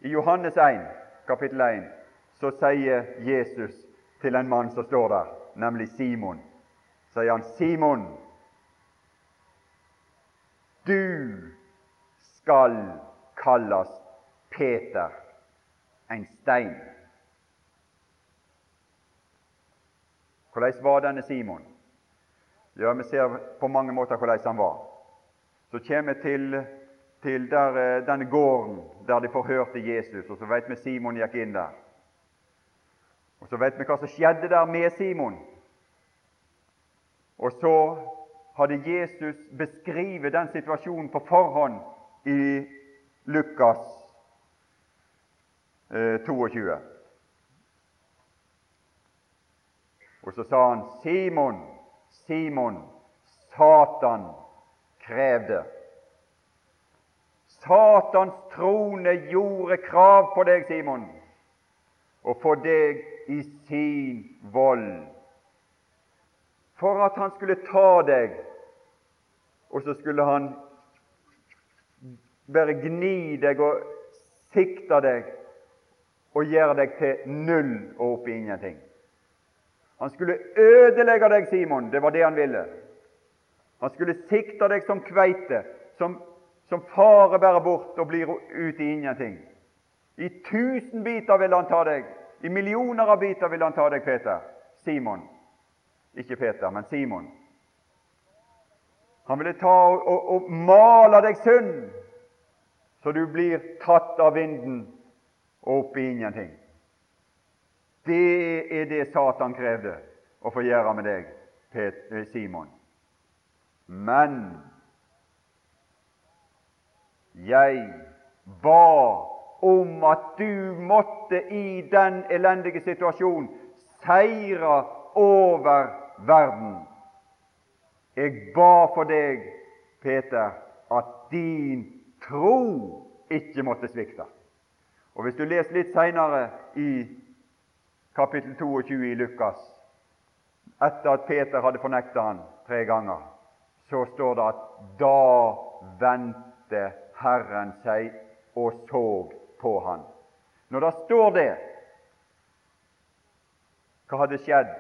I Johannes 1, kapittel 1, så sier Jesus til en mann som står der, nemlig Simon, sier han, 'Simon, du skal kalles Peter, en stein. Hvordan var denne Simon? Ja, Vi ser på mange måter hvordan han var. Så kommer vi til, til der, eh, denne gården der de forhørte Jesus, og så vet vi Simon gikk inn der. Og Så vet vi hva som skjedde der med Simon. Og så hadde Jesus beskrevet den situasjonen på forhånd i Lukas 22. Eh, Og så sa han, Simon, Simon, Satan krevde. Satans trone gjorde krav på deg, Simon, og få deg i sin vold. For at han skulle ta deg, og så skulle han bare gni deg og sikte deg og gjøre deg til null og opp i ingenting. Han skulle ødelegge deg, Simon. Det var det han ville. Han skulle sikte deg som kveite, som, som farer bare bort og blir ut i ingenting. I tusen biter vil han ta deg. I millioner av biter vil han ta deg, Peter. Simon. Ikke Peter, men Simon. Han ville ta og, og, og male deg sunn, så du blir tatt av vinden og opp i ingenting. Det er det Satan krevde å få gjøre med deg, Peter, Simon. Men jeg ba om at du måtte i den elendige situasjonen seire over verden. Jeg ba for deg, Peter, at din tro ikke måtte svikte. Og Hvis du leser litt seinere i kapittel 22 i Lukas, etter at Peter hadde fornekta han tre ganger, så står det at da vendte Herren seg og så på han. Når det står det, hva hadde skjedd?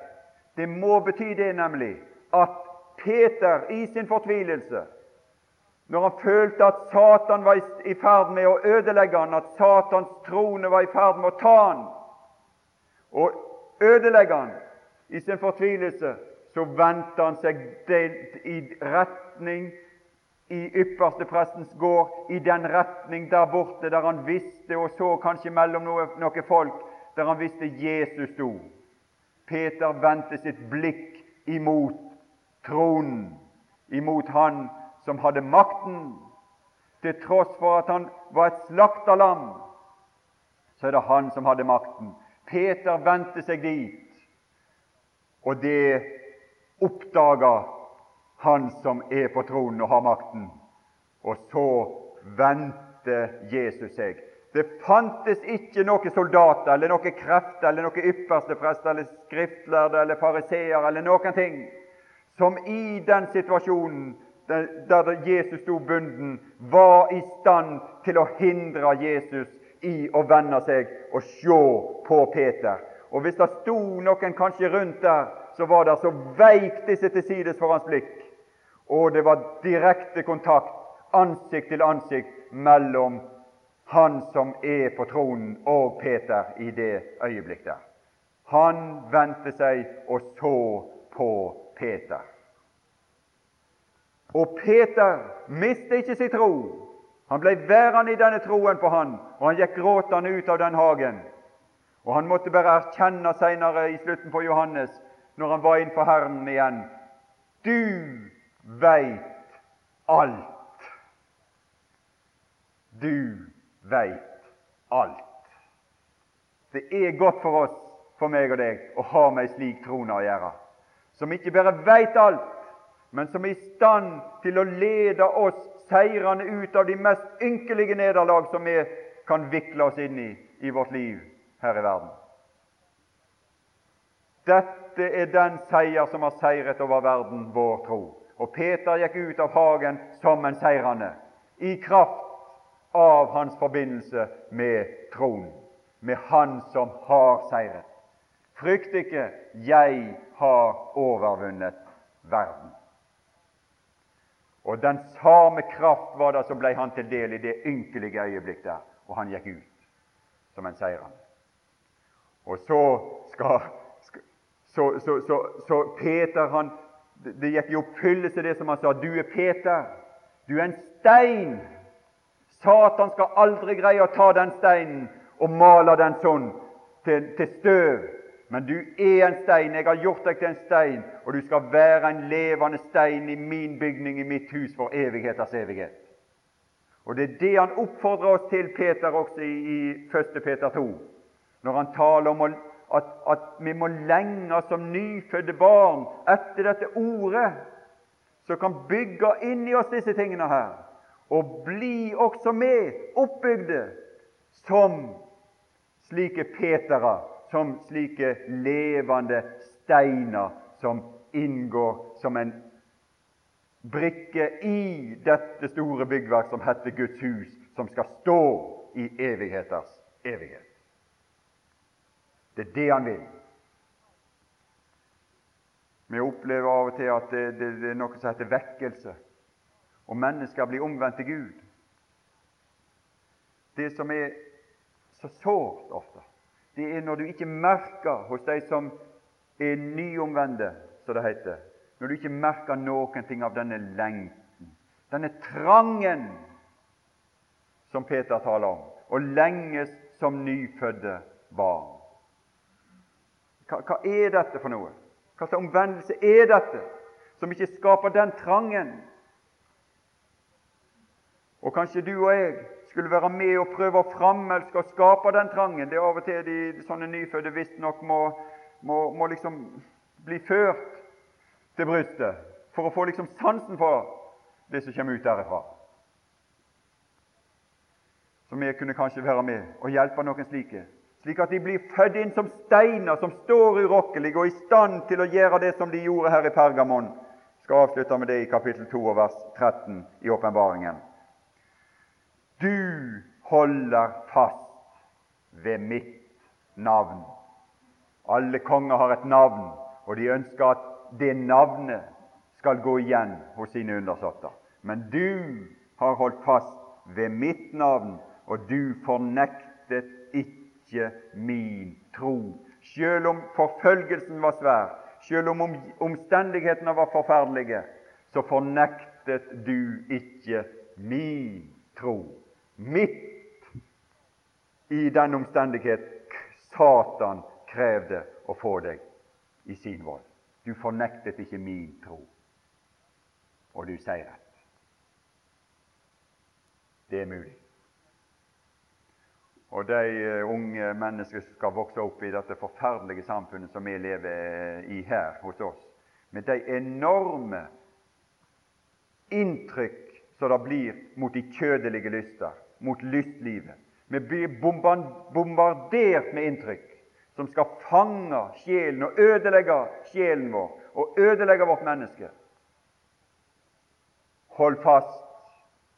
Det må bety det nemlig at Peter i sin fortvilelse, når han følte at Satan var i ferd med å ødelegge han, at Satans trone var i ferd med å ta han, og ødelegge han i sin fortvilelse, så vendte han seg i retning i ypperste prestens gård, i den retning der borte der han visste og så kanskje mellom noen noe folk, der han visste Jesus sto. Peter vendte sitt blikk imot tronen, imot han som hadde makten. Til tross for at han var et slakta lam, så er det han som hadde makten. Peter vendte seg dit, og det oppdaga han som er på tronen og har makten. Og så vendte Jesus seg. Det fantes ikke noen soldater eller noen krefter eller noen ypperste prester eller skriftlærde eller fariseere eller noen ting som i den situasjonen der Jesus sto bunden, var i stand til å hindre Jesus i å vende seg og se på Peter. Og Hvis det sto noen kanskje rundt der, så var det så veik disse til sides for hans blikk. Og det var direkte kontakt, ansikt til ansikt, mellom han som er på tronen, og Peter i det øyeblikk der. Han vendte seg og så på Peter. Og Peter mistet ikke sin tro. Han ble værende i denne troen på han, og han gikk gråtende ut av den hagen. Og Han måtte bare erkjenne senere i slutten på Johannes, når han var innenfor Herren igjen Du veit alt. Du veit alt. Det er godt for oss, for meg og deg, å ha med ei slik trone å gjøre, som ikke bare veit alt, men som er i stand til å lede oss seirende ut av de mest ynkelige nederlag som vi kan vikle oss inn i i vårt liv her i verden. Dette er den seier som har seiret over verden, vår tro. Og Peter gikk ut av hagen som en seirende, i kraft av hans forbindelse med tronen, med Han som har seiret. Frykt ikke, jeg har overvunnet verden. Og den samme kraft var det som ble han til del i det ynkelige øyeblikk der, og han gikk ut som en seirende. Og så skal, så, så, så, så Peter han, Det gikk i oppfyllelse det som han sa. Du er Peter. Du er en stein. Satan skal aldri greie å ta den steinen og male den sånn til, til støv men du er en stein. Jeg har gjort deg til en stein, og du skal være en levende stein i min bygning, i mitt hus, for evigheters evighet. Og Det er det han oppfordrer oss til, Peter, også i, i 1. Peter 2, når han taler om at, at vi må lenge som nyfødte barn etter dette ordet, som kan bygge inn i oss disse tingene her, og bli også med oppbygde som slike Petere, som slike levende steiner som inngår som en brikke i dette store byggverk som heter Guds hus, som skal stå i evigheters evighet. Det er det han vil. Vi opplever av og til at det, det, det er noe som heter vekkelse, og mennesker blir omvendt til Gud. Det som er så sårt ofte, det er når du ikke merker hos de som er nyomvendte, som det heter, når du ikke merker noen ting av denne lengten, denne trangen som Peter taler om, og lenges som nyfødte barn. Hva, hva er dette for noe? Hva slags omvendelse er dette som ikke skaper den trangen? Og kanskje du og jeg skulle være med og prøve å framelske og skape den trangen. Det er av og til de, sånne nyfødte visstnok må, må, må liksom bli ført til brystet for å få liksom sansen for det som kommer ut derifra. Så vi kunne kanskje være med og hjelpe noen slike, slik at de blir født inn som steiner som står urokkelige og i stand til å gjøre det som de gjorde her i Pergamon. Jeg skal avslutte med det i kapittel 2 og vers 13 i åpenbaringen. Du holder fast ved mitt navn. Alle konger har et navn, og de ønsker at det navnet skal gå igjen hos sine undersåtter. Men du har holdt fast ved mitt navn, og du fornektet ikke min tro. Selv om forfølgelsen var svær, selv om omstendighetene var forferdelige, så fornektet du ikke min tro. Midt i den omstendighet Satan krevde å få deg i sin vold. Du fornektet ikke min tro, og du sier rett. Det er mulig. Og de eh, unge mennesker som skal vokse opp i dette forferdelige samfunnet som vi lever i her hos oss, med de enorme inntrykk som det blir mot de kjødelige lyster, mot lystlivet. Vi blir bombardert med inntrykk som skal fange sjelen og ødelegge sjelen vår og ødelegge vårt menneske. Hold fast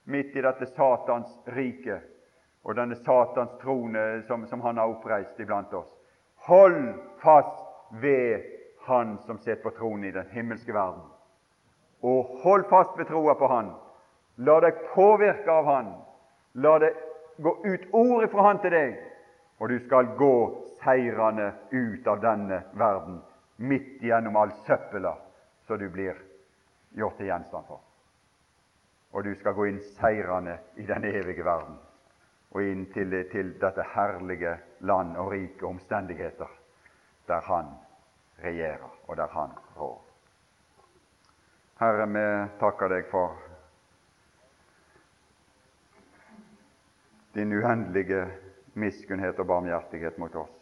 midt i dette Satans rike og denne Satans trone som, som han har oppreist iblant oss. Hold fast ved Han som sitter på tronen i den himmelske verden. Og hold fast ved troa på Han. La deg påvirke av Han. La det gå ut ordet fra Han til deg, og du skal gå seirende ut av denne verden, midt gjennom all søppela som du blir gjort til gjenstand for. Og du skal gå inn seirende i den evige verden og inn til, til dette herlige land og rike omstendigheter der Han regjerer, og der Han rår. Herre, vi takker deg for din uendelige miskunnhet og barmhjertighet mot oss,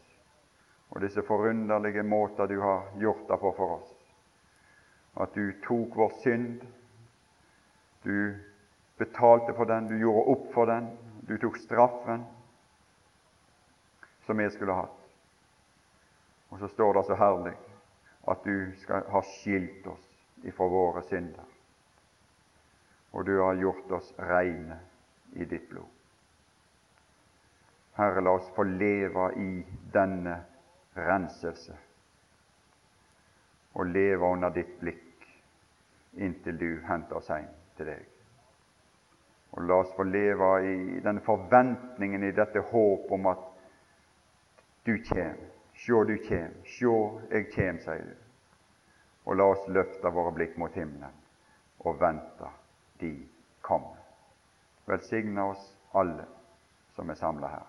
og disse forunderlige måter du har gjort det på for oss. At du tok vår synd, du betalte for den, du gjorde opp for den, du tok straffen som vi skulle hatt. Og så står det så herlig at du skal ha skilt oss ifra våre synder. Og du har gjort oss reine i ditt blod. Herre, la oss få leve i denne renselse og leve under ditt blikk inntil du henter oss hjem til deg. Og la oss få leve i denne forventningen, i dette håp om at du kjem. Sjå, du kjem. Sjå, jeg kjem, sier du. Og la oss løfte våre blikk mot himmelen og vente de kommer. Velsigne oss alle som er samla her,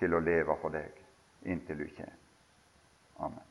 til å leve for deg inntil du kommer. Amen.